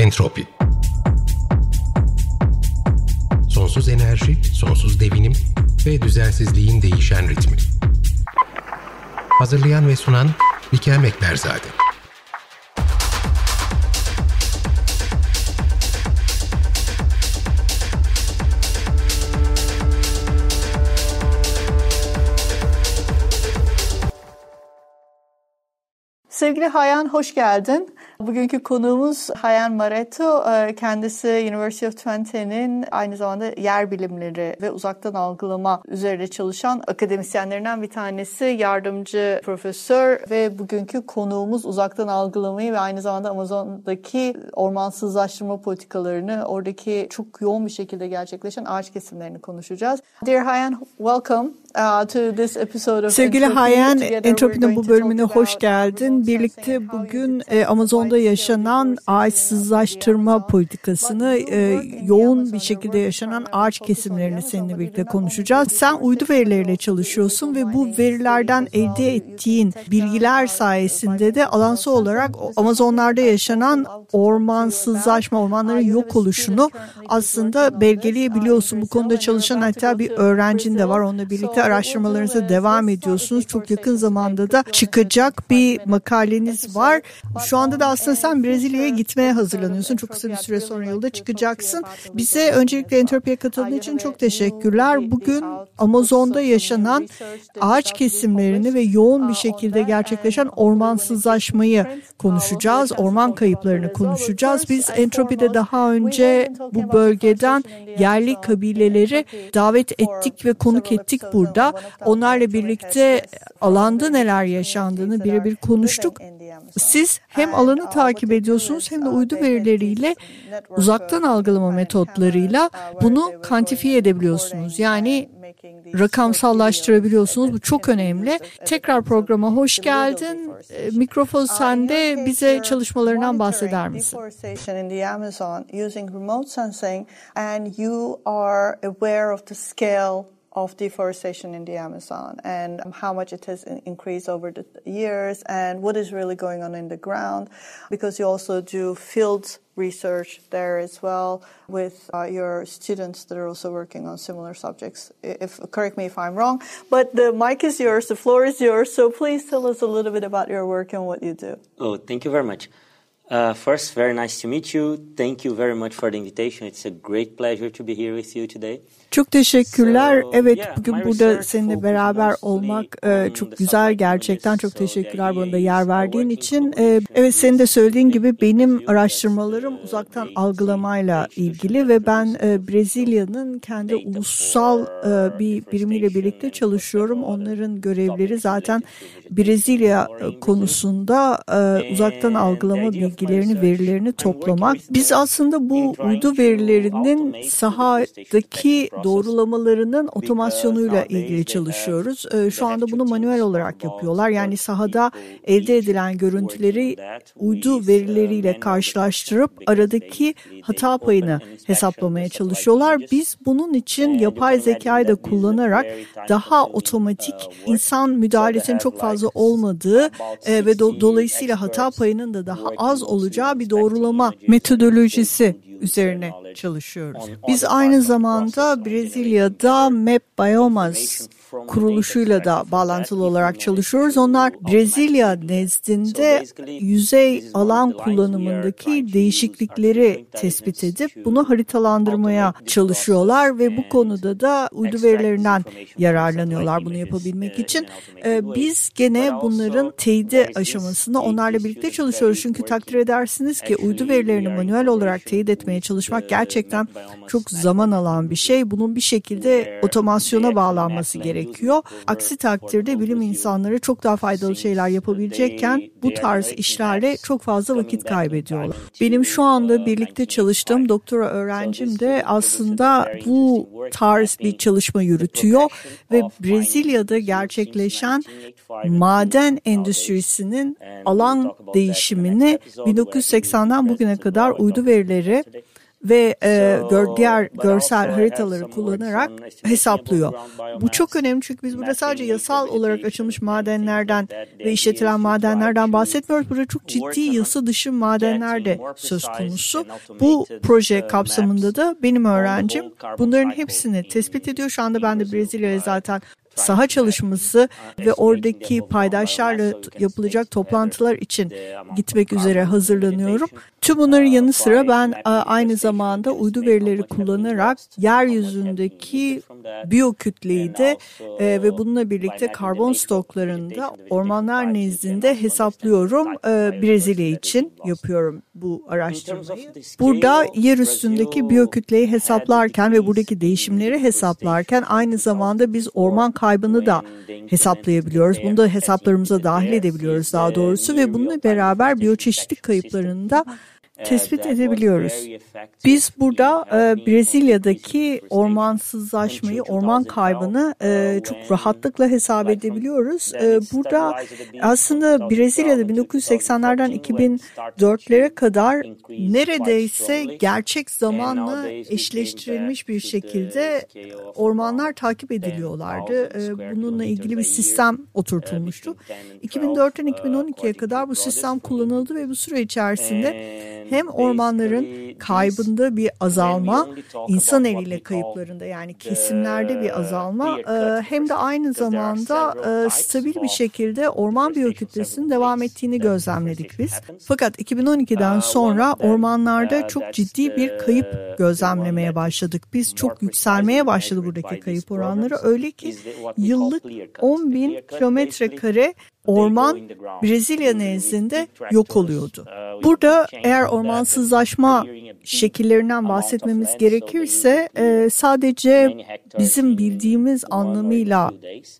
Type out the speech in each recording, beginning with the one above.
Entropi Sonsuz enerji, sonsuz devinim ve düzensizliğin değişen ritmi. Hazırlayan ve sunan Bikem Ekberzade. Sevgili Hayan hoş geldin. Bugünkü konuğumuz Hayan Mareto. Ee, kendisi University of Twente'nin aynı zamanda yer bilimleri ve uzaktan algılama üzerine çalışan akademisyenlerinden bir tanesi. Yardımcı profesör ve bugünkü konuğumuz uzaktan algılamayı ve aynı zamanda Amazon'daki ormansızlaştırma politikalarını, oradaki çok yoğun bir şekilde gerçekleşen ağaç kesimlerini konuşacağız. Dear Hayan, welcome. To this episode of Sevgili Hayan, Entropi'nin bu bölümüne hoş geldin. Birlikte bugün e, Amazon'da yaşanan ağaçsızlaştırma politikasını, e, yoğun bir şekilde yaşanan ağaç kesimlerini seninle birlikte konuşacağız. Sen uydu verileriyle çalışıyorsun ve bu verilerden elde ettiğin bilgiler sayesinde de alansı olarak Amazonlarda yaşanan ormansızlaşma, ormanların yok oluşunu aslında belgeleyebiliyorsun. Bu konuda çalışan hatta bir öğrencin de var. Onunla birlikte araştırmalarınıza devam ediyorsunuz. Çok yakın zamanda da çıkacak bir makaleniz var. Şu anda da aslında sen Brezilya'ya gitmeye hazırlanıyorsun. Çok kısa bir süre sonra yolda çıkacaksın. Bize öncelikle Entropi'ye katıldığın için çok teşekkürler. Bugün Amazon'da yaşanan ağaç kesimlerini ve yoğun bir şekilde gerçekleşen ormansızlaşmayı konuşacağız. Orman kayıplarını konuşacağız. Biz Entropi'de daha önce bu bölgeden yerli kabileleri davet ettik ve konuk ettik burada. Onlarla birlikte alanda neler yaşandığını birebir konuştuk. Siz hem alanı takip ediyorsunuz hem de uydu verileriyle uzaktan algılama metotlarıyla bunu kantifiye edebiliyorsunuz. Yani rakamsallaştırabiliyorsunuz. Bu çok önemli. Tekrar programa hoş geldin. Mikrofon sende. Bize çalışmalarından bahseder misin? Deforestation in the Amazon and how much it has increased over the years and what is really going on in the ground because you also do field research there as well with uh, your students that are also working on similar subjects. If correct me if I'm wrong, but the mic is yours, the floor is yours. So please tell us a little bit about your work and what you do. Oh, thank you very much. Uh, first, very nice to meet you. Thank you very much for the invitation. It's a great pleasure to be here with you today. Çok teşekkürler. Evet bugün burada seninle beraber olmak çok güzel gerçekten. Çok teşekkürler bana da yer verdiğin için. Evet senin de söylediğin gibi benim araştırmalarım uzaktan algılamayla ilgili ve ben Brezilya'nın kendi ulusal bir birimiyle birlikte çalışıyorum. Onların görevleri zaten Brezilya konusunda uzaktan algılama bilgilerini, verilerini toplamak. Biz aslında bu uydu verilerinin sahadaki doğrulamalarının otomasyonuyla ilgili çalışıyoruz. Şu anda bunu manuel olarak yapıyorlar. Yani sahada elde edilen görüntüleri uydu verileriyle karşılaştırıp aradaki hata payını hesaplamaya çalışıyorlar. Biz bunun için yapay zekayı da kullanarak daha otomatik insan müdahalesinin çok fazla olmadığı ve do dolayısıyla hata payının da daha az olacağı bir doğrulama metodolojisi üzerine çalışıyoruz. Biz aynı zamanda Brezilya'da Map Biomas kuruluşuyla da bağlantılı olarak çalışıyoruz. Onlar Brezilya nezdinde yüzey alan kullanımındaki değişiklikleri tespit edip bunu haritalandırmaya çalışıyorlar ve bu konuda da uydu verilerinden yararlanıyorlar bunu yapabilmek için. Biz gene bunların teyidi aşamasında onlarla birlikte çalışıyoruz. Çünkü takdir edersiniz ki uydu verilerini manuel olarak teyit etmeye çalışmak gerçekten çok zaman alan bir şey. Bunun bir şekilde otomasyona bağlanması gerekiyor gerekiyor. Aksi takdirde bilim insanları çok daha faydalı şeyler yapabilecekken bu tarz işlerle çok fazla vakit kaybediyorlar. Benim şu anda birlikte çalıştığım doktora öğrencim de aslında bu tarz bir çalışma yürütüyor ve Brezilya'da gerçekleşen maden endüstrisinin alan değişimini 1980'den bugüne kadar uydu verileri ve e, gör, diğer görsel haritaları kullanarak hesaplıyor. Bu çok önemli çünkü biz burada sadece yasal olarak açılmış madenlerden ve işletilen madenlerden bahsetmiyoruz. Burada çok ciddi yasa dışı madenler de söz konusu. Bu proje kapsamında da benim öğrencim bunların hepsini tespit ediyor. Şu anda ben de Brezilya'ya zaten saha çalışması ve oradaki paydaşlarla yapılacak toplantılar için gitmek üzere hazırlanıyorum. Tüm bunların yanı sıra ben aynı zamanda uydu verileri kullanarak yeryüzündeki biyokütleyi de e, ve bununla birlikte karbon stoklarında ormanlar nezdinde hesaplıyorum. E, Brezilya için yapıyorum bu araştırmayı. Burada yer üstündeki biyokütleyi hesaplarken ve buradaki değişimleri hesaplarken aynı zamanda biz orman kaybını da hesaplayabiliyoruz. Bunu da hesaplarımıza dahil edebiliyoruz daha doğrusu ve bununla beraber biyoçeşitlik kayıplarında tespit edebiliyoruz. Biz burada e, Brezilya'daki ormansızlaşmayı, orman kaybını e, çok rahatlıkla hesap edebiliyoruz. E, burada aslında Brezilya'da 1980'lerden 2004'lere kadar neredeyse gerçek zamanla eşleştirilmiş bir şekilde ormanlar takip ediliyorlardı. E, bununla ilgili bir sistem oturtulmuştu. 2004'ten 2012'ye kadar bu sistem kullanıldı ve bu süre içerisinde hem ormanların kaybında bir azalma, insan eliyle kayıplarında yani kesimlerde bir azalma hem de aynı zamanda stabil bir şekilde orman biyokütlesinin devam ettiğini gözlemledik biz. Fakat 2012'den sonra ormanlarda çok ciddi bir kayıp gözlemlemeye başladık. Biz çok yükselmeye başladı buradaki kayıp oranları. Öyle ki yıllık 10 bin kilometre kare orman Brezilya nezdinde yok oluyordu. Burada eğer ormansızlaşma şekillerinden bahsetmemiz gerekirse sadece bizim bildiğimiz anlamıyla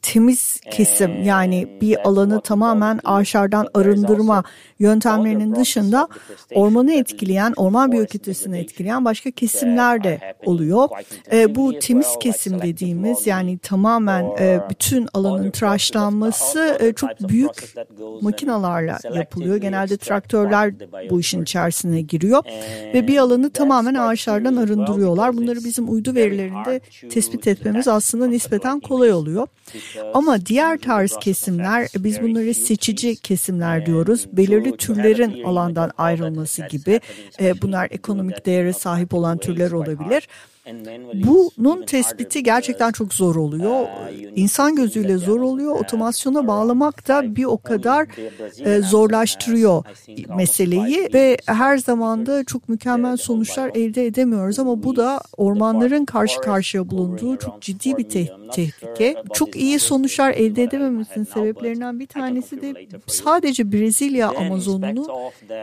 temiz kesim yani bir alanı tamamen ağaçlardan arındırma yöntemlerinin dışında ormanı etkileyen, orman biyokütlesini etkileyen başka kesimler de oluyor. Bu temiz kesim dediğimiz yani tamamen bütün alanın tıraşlanması çok büyük makinalarla yapılıyor. Genelde traktörler bu işin içerisine giriyor ve bir alanı tamamen ağaçlardan arındırıyorlar. Bunları bizim uydu verilerinde tespit etmemiz aslında nispeten kolay oluyor. Ama diğer tarz kesimler biz bunları seçici kesimler diyoruz. Belirli türlerin alandan ayrılması gibi bunlar ekonomik değere sahip olan türler olabilir. Bunun tespiti gerçekten çok zor oluyor. İnsan gözüyle zor oluyor. Otomasyona bağlamak da bir o kadar e, zorlaştırıyor meseleyi ve her zaman da çok mükemmel sonuçlar elde edemiyoruz ama bu da ormanların karşı karşıya bulunduğu çok ciddi bir te tehlike. Çok iyi sonuçlar elde edememesinin sebeplerinden bir tanesi de sadece Brezilya Amazonunu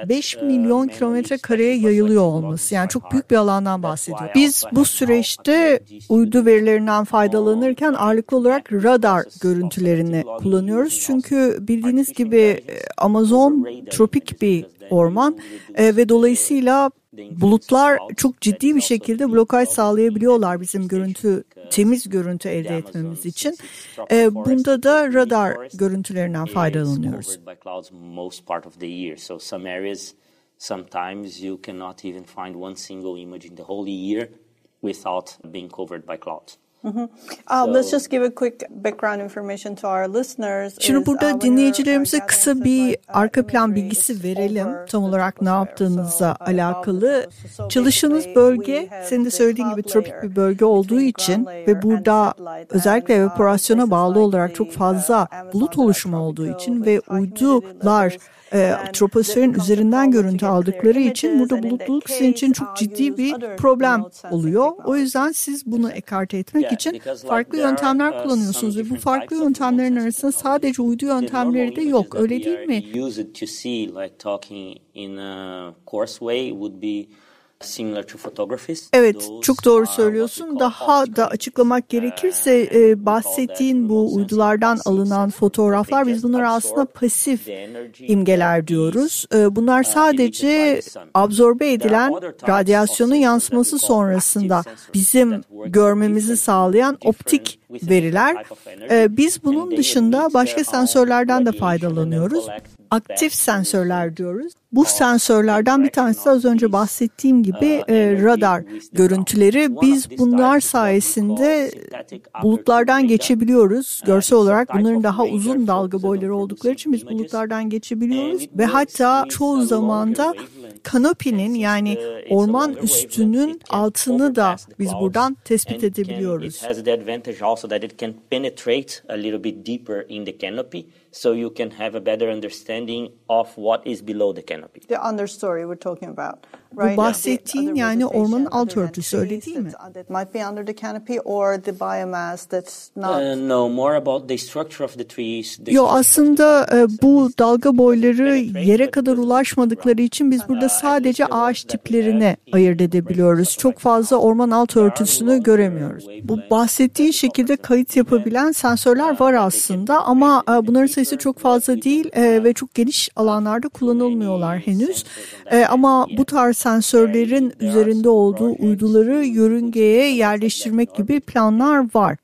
5 milyon kilometre kareye yayılıyor olması. Yani çok büyük bir alandan bahsediyor. Biz bu süreçte uydu verilerinden faydalanırken ağırlıklı olarak radar görüntülerini kullanıyoruz. Çünkü bildiğiniz gibi Amazon tropik bir orman e, ve dolayısıyla bulutlar çok ciddi bir şekilde blokaj sağlayabiliyorlar bizim görüntü temiz görüntü elde etmemiz için. E, bunda da radar görüntülerinden faydalanıyoruz. Sometimes you cannot even find one single image in the whole year without being covered by clouds. Şimdi burada uh, dinleyicilerimize kısa bir arka plan bilgisi verelim. Tam olarak ne yaptığınızla alakalı. Çalıştığınız bölge senin de söylediğin gibi tropik bir bölge olduğu için ve burada özellikle evaporasyona bağlı olarak çok fazla bulut oluşumu olduğu için ve uydular e, troposferin üzerinden görüntü aldıkları için burada bulutluluk sizin için çok ciddi bir problem oluyor. O yüzden siz bunu ekarte etmek için farklı yöntemler kullanıyorsunuz ve bu farklı yöntemlerin arasında sadece uydu yöntemleri de yok. Öyle değil mi? Evet, çok doğru söylüyorsun. Daha da açıklamak uh, gerekirse e, bahsettiğin bu uydulardan alınan fotoğraflar biz bunları aslında pasif imgeler diyoruz. E, bunlar uh, sadece absorbe edilen radyasyonun yansıması sonrasında bizim görmemizi sağlayan optik veriler. E, biz bunun dışında başka sensörlerden de faydalanıyoruz. aktif sensörler diyoruz. Bu sensörlerden bir tanesi az önce bahsettiğim gibi e, radar görüntüleri. Biz bunlar sayesinde bulutlardan geçebiliyoruz. Görsel olarak bunların daha uzun dalga boyları oldukları için biz bulutlardan geçebiliyoruz. Ve hatta çoğu zamanda kanopinin yani orman üstünün altını da biz buradan tespit edebiliyoruz. so you can have a better understanding of what is below the canopy. The understory we're talking about. Right? Bu bahsettiğin yani ormanın alt örtüsü öyle değil mi? That might be under the canopy or the biomass that's not. Uh, no, more about the structure of the trees. The Yo aslında e, bu dalga boyları yere kadar ulaşmadıkları için biz burada sadece ağaç tiplerine ayırt edebiliyoruz. Çok fazla orman alt örtüsünü göremiyoruz. Bu bahsettiğin şekilde kayıt yapabilen sensörler var aslında ama e, bunların sayısı çok fazla değil e, ve çok geniş alanlarda kullanılmıyorlar henüz. Ama bu tarz sensörlerin üzerinde olduğu uyduları yörüngeye yerleştirmek gibi planlar var.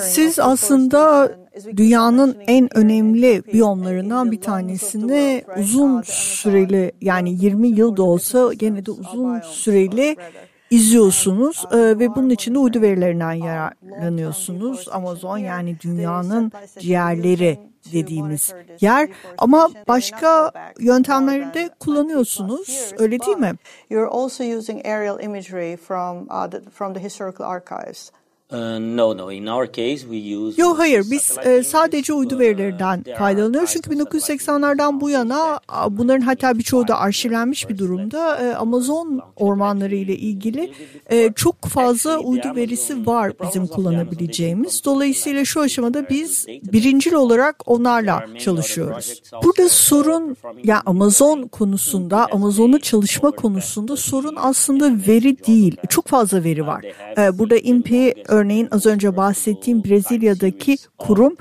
Siz aslında dünyanın en önemli biyomlarından bir tanesini uzun süreli yani 20 yıl da olsa gene de uzun süreli izliyorsunuz e, ve bunun için de uydu verilerinden yararlanıyorsunuz. Amazon yani dünyanın ciğerleri dediğimiz yer ama başka yöntemleri de kullanıyorsunuz öyle değil mi? You're also using aerial imagery from uh, the, from the historical archives. Yok hayır biz e, sadece uydu verilerinden faydalanıyoruz. Çünkü 1980'lerden bu yana bunların hatta birçoğu da arşivlenmiş bir durumda. E, Amazon ormanları ile ilgili e, çok fazla uydu verisi var bizim kullanabileceğimiz. Dolayısıyla şu aşamada biz birincil olarak onlarla çalışıyoruz. Burada sorun ya yani Amazon konusunda, Amazon'u çalışma konusunda sorun aslında veri değil. Çok fazla veri var. Burada INPI Örneğin az önce bahsettiğim Brezilya'daki kurum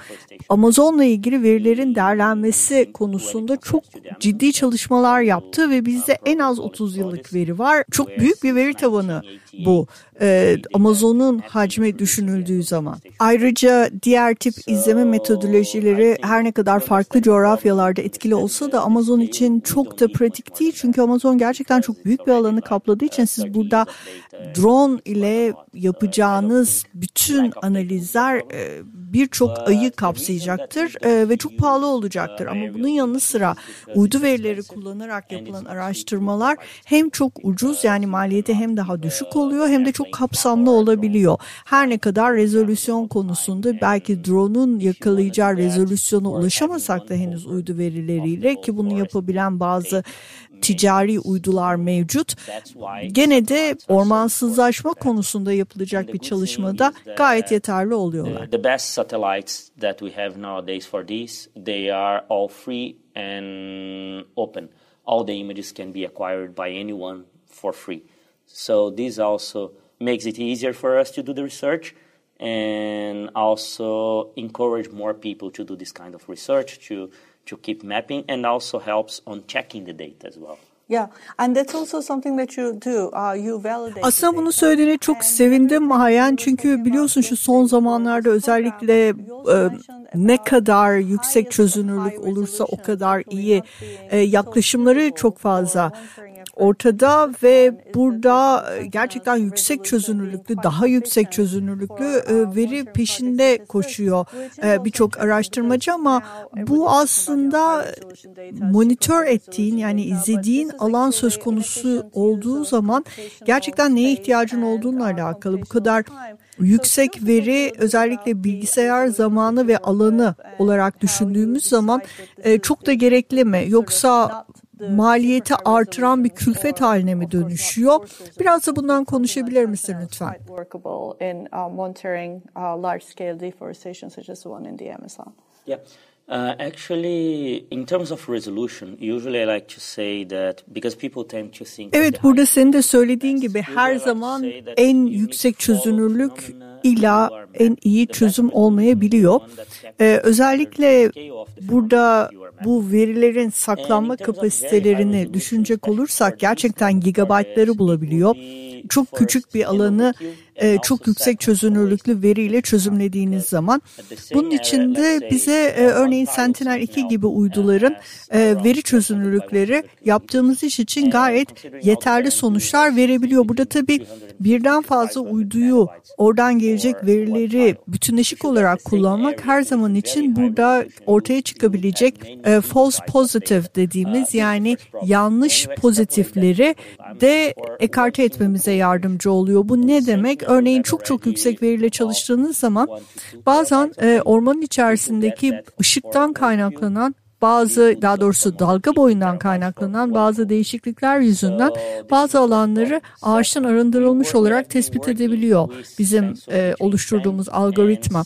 Amazon'la ilgili verilerin derlenmesi konusunda çok ciddi çalışmalar yaptı ve bizde en az 30 yıllık veri var. Çok büyük bir veri tabanı bu e, Amazon'un hacmi düşünüldüğü zaman. Ayrıca diğer tip izleme metodolojileri her ne kadar farklı coğrafyalarda etkili olsa da Amazon için çok da pratik değil. Çünkü Amazon gerçekten çok büyük bir alanı kapladığı için siz burada drone ile yapacağınız bütün analizler e, birçok ayı kapsayacaktır e, ve çok pahalı olacaktır. Ama bunun yanı sıra uydu verileri kullanarak yapılan araştırmalar hem çok ucuz yani maliyeti hem daha düşük oluyor hem de çok kapsamlı olabiliyor. Her ne kadar rezolüsyon konusunda belki drone'un yakalayacağı rezolüsyona ulaşamasak da henüz uydu verileriyle ki bunu yapabilen bazı ticari uydular mevcut. Gene de ormansızlaşma konusunda yapılacak bir çalışmada gayet yeterli oluyorlar. The best satellites that we have nowadays for this, they are all free and open. All the images can be acquired by anyone for free. So this also makes it easier for us to do the research and also encourage more people to do this kind of research to to keep mapping and also helps on checking the data as well. Yeah, and that's also something that you do. Uh, you validate. Aslında bunu söylediğine çok sevindim Hayan çünkü biliyorsun şu son zamanlarda özellikle e, ne kadar yüksek çözünürlük olursa o kadar iyi e, yaklaşımları çok fazla ortada ve burada e, gerçekten yüksek çözünürlüklü, daha yüksek çözünürlüklü e, veri peşinde koşuyor e, birçok araştırmacı ama bu aslında monitör ettiğin yani izlediğin alan söz konusu olduğu zaman gerçekten neye ihtiyacın olduğunla alakalı. Bu kadar yüksek veri özellikle bilgisayar zamanı ve alanı olarak düşündüğümüz zaman çok da gerekli mi? Yoksa maliyeti artıran bir külfet haline mi dönüşüyor? Biraz da bundan konuşabilir misin lütfen? Yeah. Uh, actually, in terms of resolution, usually I like to say that because people tend to think. Evet, burada senin de söylediğin gibi her zaman en yüksek çözünürlük ila en iyi çözüm olmayabiliyor. Ee, özellikle burada bu verilerin saklanma kapasitelerini düşünecek olursak gerçekten gigabaytları bulabiliyor. çok küçük bir alanı e, çok yüksek çözünürlüklü veriyle çözümlediğiniz zaman. Bunun içinde bize e, örneğin Sentinel-2 gibi uyduların e, veri çözünürlükleri yaptığımız iş için gayet yeterli sonuçlar verebiliyor. Burada tabii birden fazla uyduyu oradan gelecek verileri bütünleşik olarak kullanmak her zaman için burada ortaya çıkabilecek e, false positive dediğimiz yani yanlış pozitifleri de ekarte etmemize yardımcı oluyor. Bu ne demek? Örneğin çok çok yüksek veriyle çalıştığınız zaman bazen e, ormanın içerisindeki ışıktan kaynaklanan bazı daha doğrusu dalga boyundan kaynaklanan bazı değişiklikler yüzünden bazı alanları ağaçtan arındırılmış olarak tespit edebiliyor bizim e, oluşturduğumuz algoritma.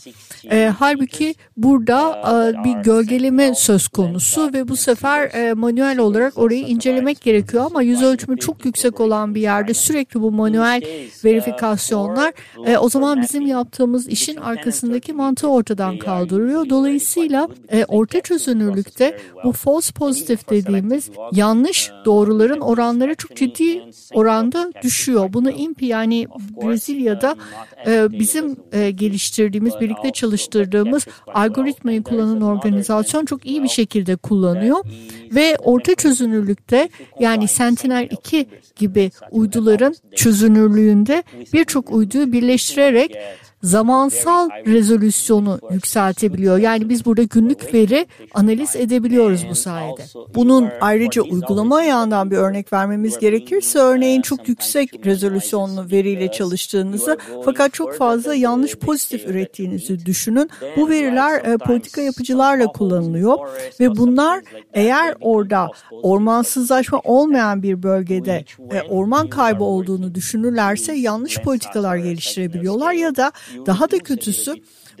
E, halbuki burada e, bir gölgeleme söz konusu ve bu sefer e, manuel olarak orayı incelemek gerekiyor ama yüz ölçümü çok yüksek olan bir yerde sürekli bu manuel verifikasyonlar e, o zaman bizim yaptığımız işin arkasındaki mantığı ortadan kaldırıyor. Dolayısıyla e, orta çözünürlükte ise bu false positive dediğimiz yanlış doğruların oranları çok ciddi oranda düşüyor. Bunu INPI yani Brezilya'da e, bizim e, geliştirdiğimiz, birlikte çalıştırdığımız algoritmayı kullanan organizasyon çok iyi bir şekilde kullanıyor ve orta çözünürlükte yani Sentinel-2 gibi uyduların çözünürlüğünde birçok uyduyu birleştirerek zamansal rezolüsyonu yükseltebiliyor. Yani biz burada günlük veri analiz edebiliyoruz bu sayede. Bunun ayrıca uygulama ayağından bir örnek vermemiz gerekirse örneğin çok yüksek rezolüsyonlu veriyle çalıştığınızı fakat çok fazla yanlış pozitif ürettiğinizi düşünün. Bu veriler e, politika yapıcılarla kullanılıyor ve bunlar eğer orada ormansızlaşma olmayan bir bölgede e, orman kaybı olduğunu düşünürlerse yanlış politikalar geliştirebiliyorlar ya da daha da kötüsü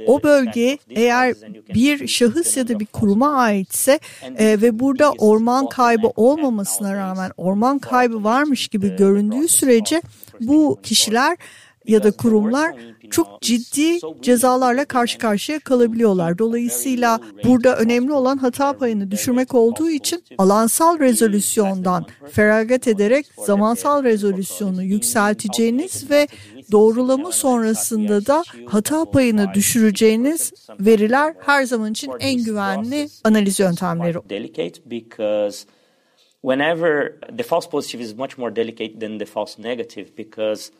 o bölge eğer bir şahıs ya da bir kuruma aitse e, ve burada orman kaybı olmamasına rağmen orman kaybı varmış gibi göründüğü sürece bu kişiler ya da kurumlar çok ciddi cezalarla karşı karşıya kalabiliyorlar. Dolayısıyla burada önemli olan hata payını düşürmek olduğu için alansal rezolüsyondan feragat ederek zamansal rezolüsyonu yükselteceğiniz ve doğrulama sonrasında da hata payını düşüreceğiniz veriler her zaman için en güvenli analiz yöntemleri. Whenever the false positive is much more delicate than the false negative because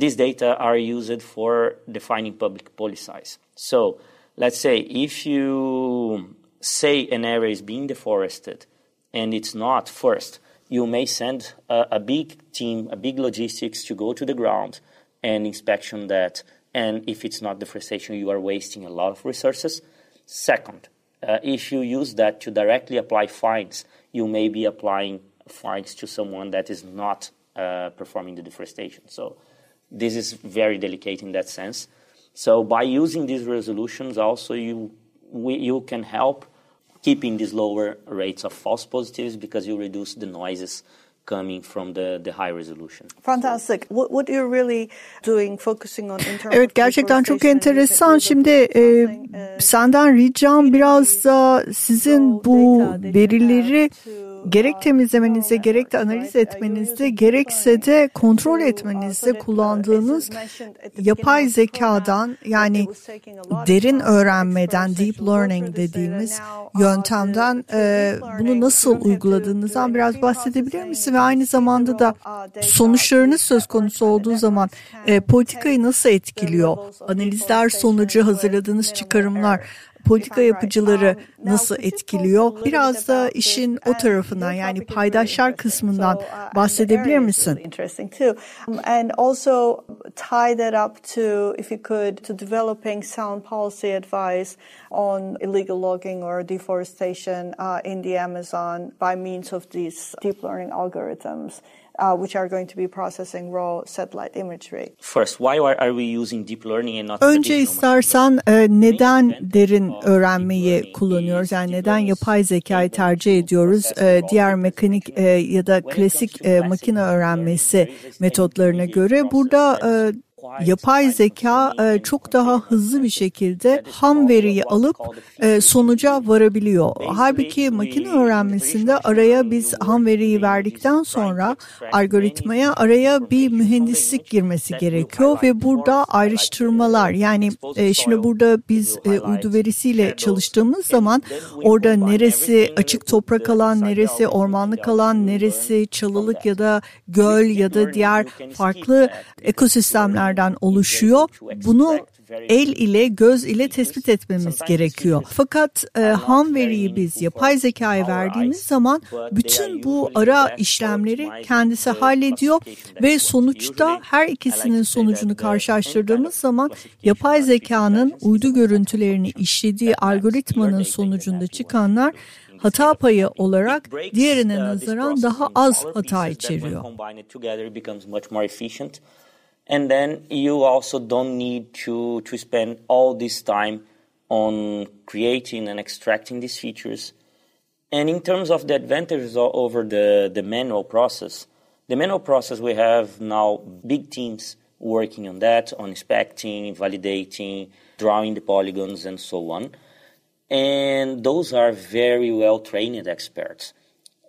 these data are used for defining public policies. So let's say if you say an area is being deforested and it's not first, you may send a, a big team, a big logistics to go to the ground and inspection that. And if it's not deforestation, you are wasting a lot of resources. Second, uh, if you use that to directly apply fines, you may be applying fines to someone that is not uh, performing the deforestation. So this is very delicate in that sense. So by using these resolutions, also you we, you can help keeping these lower rates of false positives because you reduce the noises coming from the, the high resolution. Fantastic. What, what you're really doing focusing on Evet gerçekten çok enteresan. Şimdi e, senden ricam biraz da sizin bu verileri gerek temizlemenizde, gerek de analiz etmenizde, gerekse de kontrol etmenizde kullandığınız yapay zekadan yani derin öğrenmeden, deep learning dediğimiz yöntemden e, bunu nasıl uyguladığınızdan biraz bahsedebilir misin? Ve aynı zamanda da sonuçlarınız söz konusu olduğu zaman e, politikayı nasıl etkiliyor? Analizler sonucu hazırladığınız çıkarımlar politika yapıcıları nasıl etkiliyor? Biraz da işin o tarafından yani paydaşlar kısmından bahsedebilir misin? Um, and also tie that up to, if you could, to developing sound policy advice on illegal logging or deforestation uh, in the Amazon by means of these deep learning algorithms. Uh, which are going to be processing raw satellite imagery. First, why are we using deep learning and not Önce istersen e, neden derin öğrenmeyi kullanıyoruz? Yani neden yapay zekayı tercih ediyoruz? E, diğer mekanik e, ya da klasik makine öğrenmesi metotlarına göre burada yapay zeka e, çok daha hızlı bir şekilde ham veriyi alıp e, sonuca varabiliyor. Halbuki makine öğrenmesinde araya biz ham veriyi verdikten sonra algoritmaya araya bir mühendislik girmesi gerekiyor ve burada ayrıştırmalar yani e, şimdi burada biz uydu verisiyle çalıştığımız zaman orada neresi açık toprak alan, neresi ormanlık alan, neresi çalılık ya da göl ya da diğer farklı ekosistemlerden oluşuyor. Bunu el ile göz ile tespit etmemiz gerekiyor. Fakat e, ham veriyi biz yapay zekaya verdiğimiz zaman bütün bu ara işlemleri kendisi hallediyor ve sonuçta her ikisinin sonucunu karşılaştırdığımız zaman yapay zekanın uydu görüntülerini işlediği algoritmanın sonucunda çıkanlar hata payı olarak diğerine nazaran daha az hata içeriyor. And then you also don't need to to spend all this time on creating and extracting these features. And in terms of the advantages over the the manual process the manual process we have now big teams working on that on inspecting validating drawing the polygons and so on. And those are very well trained experts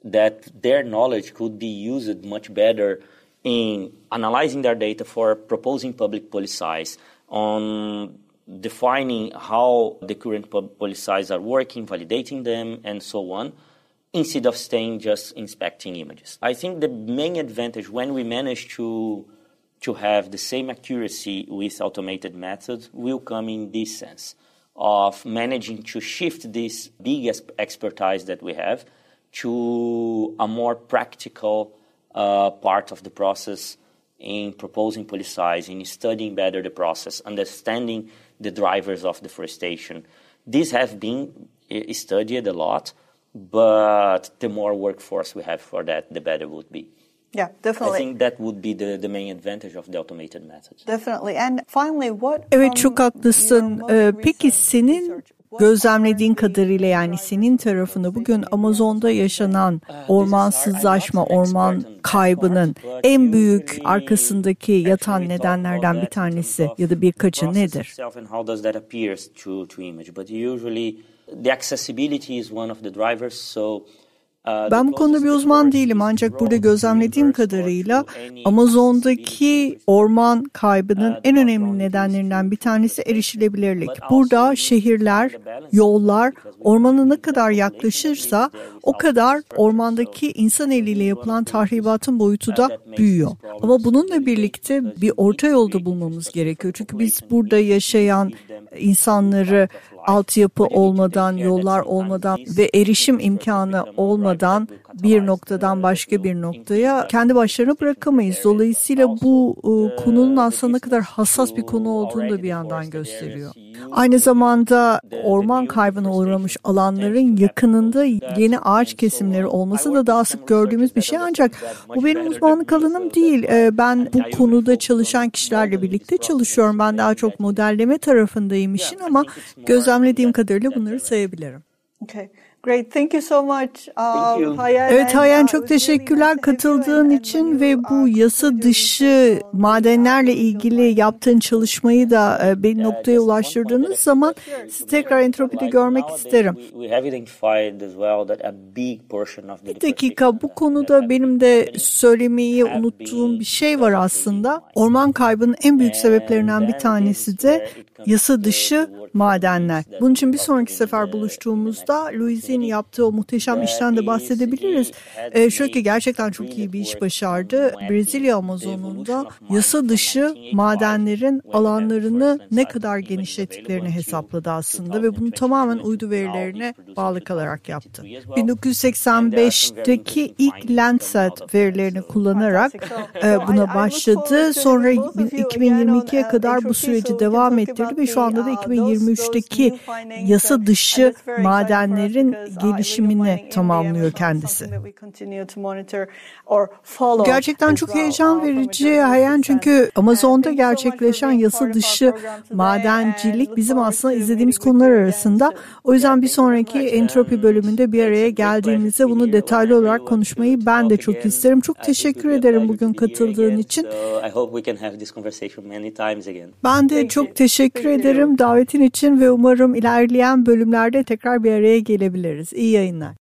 that their knowledge could be used much better in analyzing their data for proposing public policies, on defining how the current policies are working, validating them, and so on, instead of staying just inspecting images. I think the main advantage when we manage to to have the same accuracy with automated methods will come in this sense of managing to shift this big expertise that we have to a more practical part of the process in proposing policies, in studying better the process, understanding the drivers of deforestation. These have been uh, studied a lot, but the more workforce we have for that, the better would be. Yeah, definitely. I think that would be the, the main advantage of the automated methods. Definitely. And finally, what Evet çok haklısın. Ee, peki senin gözlemlediğin kadarıyla yani senin tarafında bugün Amazon'da yaşanan ormansızlaşma, orman kaybının en büyük arkasındaki yatan nedenlerden bir tanesi ya da birkaçı nedir? The accessibility is one of the drivers, so ben bu konuda bir uzman değilim ancak burada gözlemlediğim kadarıyla Amazon'daki orman kaybının en önemli nedenlerinden bir tanesi erişilebilirlik. Burada şehirler, yollar ormana ne kadar yaklaşırsa o kadar ormandaki insan eliyle yapılan tahribatın boyutu da büyüyor. Ama bununla birlikte bir orta yolda bulmamız gerekiyor. Çünkü biz burada yaşayan insanları altyapı olmadan, yollar olmadan ve erişim imkanı olmadan bir noktadan başka bir noktaya kendi başlarına bırakamayız. Dolayısıyla bu e, konunun aslında ne kadar hassas bir konu olduğunu da bir yandan gösteriyor. Aynı zamanda orman kaybına uğramış alanların yakınında yeni ağaç kesimleri olması da daha sık gördüğümüz bir şey ancak bu benim uzmanlık alanım değil. E, ben bu konuda çalışan kişilerle birlikte çalışıyorum. Ben daha çok modelleme tarafındayım işin ama gözlemlediğim kadarıyla bunları sayabilirim. Okay. Great, thank you so much. Um, Hayan evet Hayan çok teşekkürler katıldığın için ve bu yasa dışı madenlerle ilgili yaptığın çalışmayı da e, bir noktaya ulaştırdığınız zaman sizi tekrar entropide görmek isterim. Bir dakika bu konuda benim de söylemeyi unuttuğum bir şey var aslında. Orman kaybının en büyük sebeplerinden bir tanesi de yasa dışı madenler. Bunun için bir sonraki sefer buluştuğumuzda Louis'in yaptığı o muhteşem işten de bahsedebiliriz. E, şöyle ki gerçekten çok iyi bir iş başardı. Brezilya Amazonunda yasa dışı madenlerin alanlarını ne kadar genişlettiklerini hesapladı aslında ve bunu tamamen uydu verilerine bağlı kalarak yaptı. 1985'teki ilk Landsat verilerini kullanarak e, buna başladı. Sonra 2022'ye kadar bu süreci devam ettirdi ve şu anda da 2023'teki yasa dışı madenlerin gelişimini tamamlıyor kendisi. Gerçekten çok heyecan verici Hayan çünkü Amazon'da gerçekleşen yasa dışı madencilik bizim aslında izlediğimiz konular arasında. O yüzden bir sonraki entropi bölümünde bir araya geldiğimizde bunu detaylı olarak konuşmayı ben de çok isterim. Çok teşekkür ederim bugün katıldığın için. Ben de çok teşekkür ederim davetin için ve umarım ilerleyen bölümlerde tekrar bir araya gelebiliriz. İyi yayınlar.